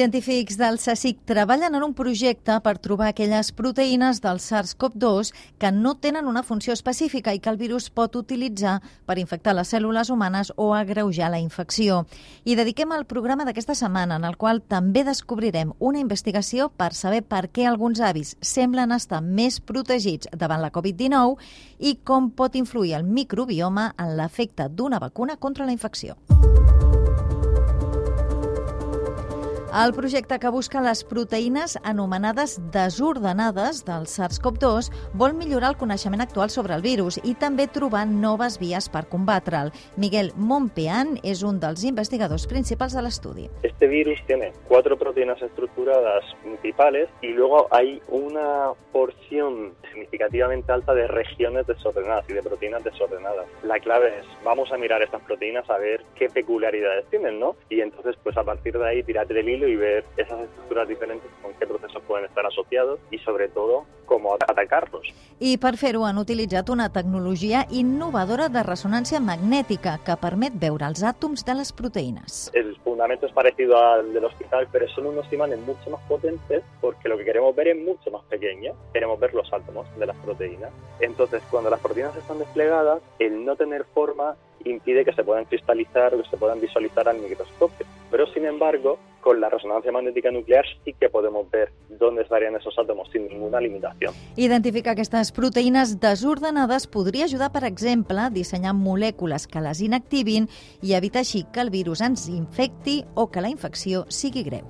Científics del CSIC treballen en un projecte per trobar aquelles proteïnes del SARS-CoV-2 que no tenen una funció específica i que el virus pot utilitzar per infectar les cèl·lules humanes o agreujar la infecció. I dediquem el programa d'aquesta setmana, en el qual també descobrirem una investigació per saber per què alguns avis semblen estar més protegits davant la Covid-19 i com pot influir el microbioma en l'efecte d'una vacuna contra la infecció. El projecte que busca les proteïnes anomenades desordenades del SARS-CoV-2 vol millorar el coneixement actual sobre el virus i també trobar noves vies per combatre'l. Miguel Monpean és un dels investigadors principals de l'estudi. Este virus tiene cuatro proteínas estructuradas principales y luego hay una porción significativamente alta de regiones desordenadas y de proteínas desordenadas. La clave es, vamos a mirar estas proteínas a ver qué peculiaridades tienen, ¿no? Y entonces, pues a partir de ahí, tirate del hilo y ver esas estructuras diferentes con qué procesos pueden estar asociados y sobre todo cómo atacarlos. I per fer-ho han utilitzat una tecnologia innovadora de ressonància magnètica que permet veure els àtoms de les proteïnes. El fundamento es parecido al del hospital, pero son unos imanes mucho más potentes porque lo que queremos ver es mucho más pequeño. Queremos ver los átomos de las proteínas. Entonces, cuando las proteínas están desplegadas, el no tener forma impide que se puedan cristalizar o que se puedan visualizar al microscopio. Pero, sin embargo, con la resonancia magnética nuclear sí que podemos ver dónde estarían esos átomos sin ninguna limitación. Identificar aquestes proteïnes desordenades podria ajudar, per exemple, a dissenyar molècules que les inactivin i evitar així que el virus ens infecti o que la infecció sigui greu.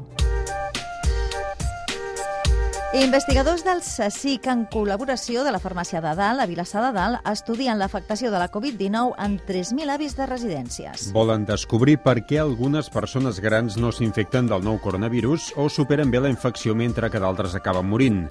Investigadors del CSIC, en col·laboració de la farmàcia de Dalt, a Vilassar de Dalt, estudien l'afectació de la Covid-19 en 3.000 avis de residències. Volen descobrir per què algunes persones grans no s'infecten del nou coronavirus o superen bé la infecció mentre que d'altres acaben morint.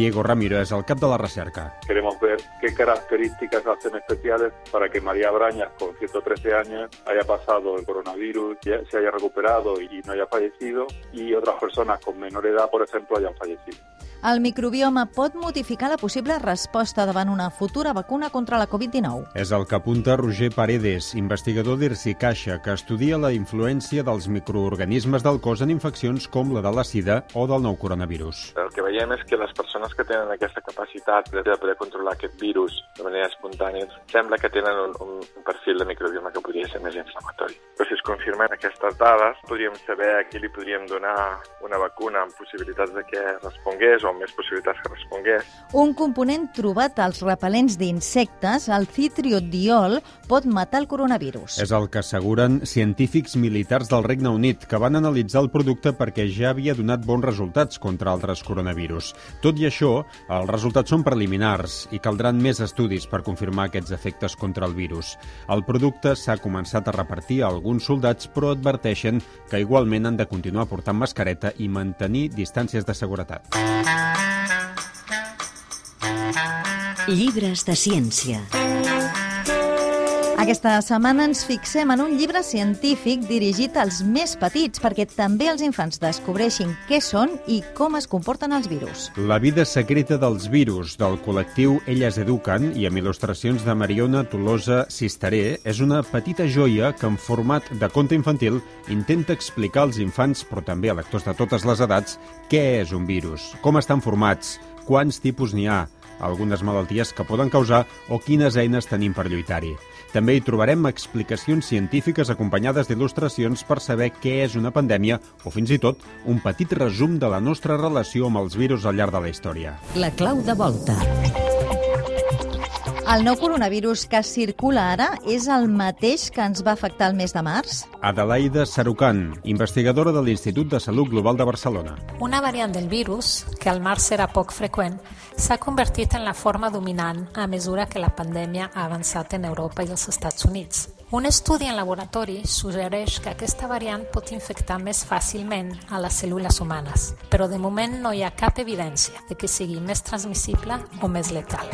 Diego Ramiro és el cap de la recerca. Queremos ver qué características hacen especiales para que María Brañas, con 113 años, haya pasado el coronavirus, se haya recuperado y no haya fallecido, y otras personas con menor edad, por ejemplo, hayan fallecido. El microbioma pot modificar la possible resposta davant una futura vacuna contra la Covid-19. És el que apunta Roger Paredes, investigador d'Irsi-Caixa, que estudia la influència dels microorganismes del cos en infeccions com la de la sida o del nou coronavirus. El que veiem és que les persones que tenen aquesta capacitat de poder controlar aquest virus de manera espontània sembla que tenen un, un perfil de microbioma que podria ser més inflamatori. Però si es confirmen aquestes dades, podríem saber a qui li podríem donar una vacuna amb possibilitats de que respongués o més possibilitats que respongués. Un component trobat als repel·lents d'insectes, el citriodiol, pot matar el coronavirus. És el que asseguren científics militars del Regne Unit, que van analitzar el producte perquè ja havia donat bons resultats contra altres coronavirus. Tot i això, els resultats són preliminars i caldran més estudis per confirmar aquests efectes contra el virus. El producte s'ha començat a repartir a alguns soldats, però adverteixen que igualment han de continuar portant mascareta i mantenir distàncies de seguretat. Llibres de ciència. Aquesta setmana ens fixem en un llibre científic dirigit als més petits perquè també els infants descobreixin què són i com es comporten els virus. La vida secreta dels virus del col·lectiu Elles Eduquen i amb il·lustracions de Mariona Tolosa Cisteré és una petita joia que en format de conte infantil intenta explicar als infants, però també a lectors de totes les edats, què és un virus, com estan formats, quants tipus n'hi ha, algunes malalties que poden causar o quines eines tenim per lluitar-hi. També hi trobarem explicacions científiques acompanyades d'il·lustracions per saber què és una pandèmia o fins i tot un petit resum de la nostra relació amb els virus al llarg de la història. La clau de volta. El nou coronavirus que circula ara és el mateix que ens va afectar el mes de març? Adelaida Sarucan, investigadora de l'Institut de Salut Global de Barcelona. Una variant del virus, que al març era poc freqüent, s'ha convertit en la forma dominant a mesura que la pandèmia ha avançat en Europa i els Estats Units. Un estudi en laboratori suggereix que aquesta variant pot infectar més fàcilment a les cèl·lules humanes, però de moment no hi ha cap evidència de que sigui més transmissible o més letal.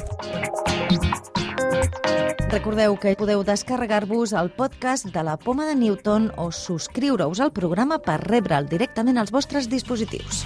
Recordeu que podeu descarregar-vos el podcast de la Poma de Newton o subscriure-us al programa per rebre'l directament als vostres dispositius.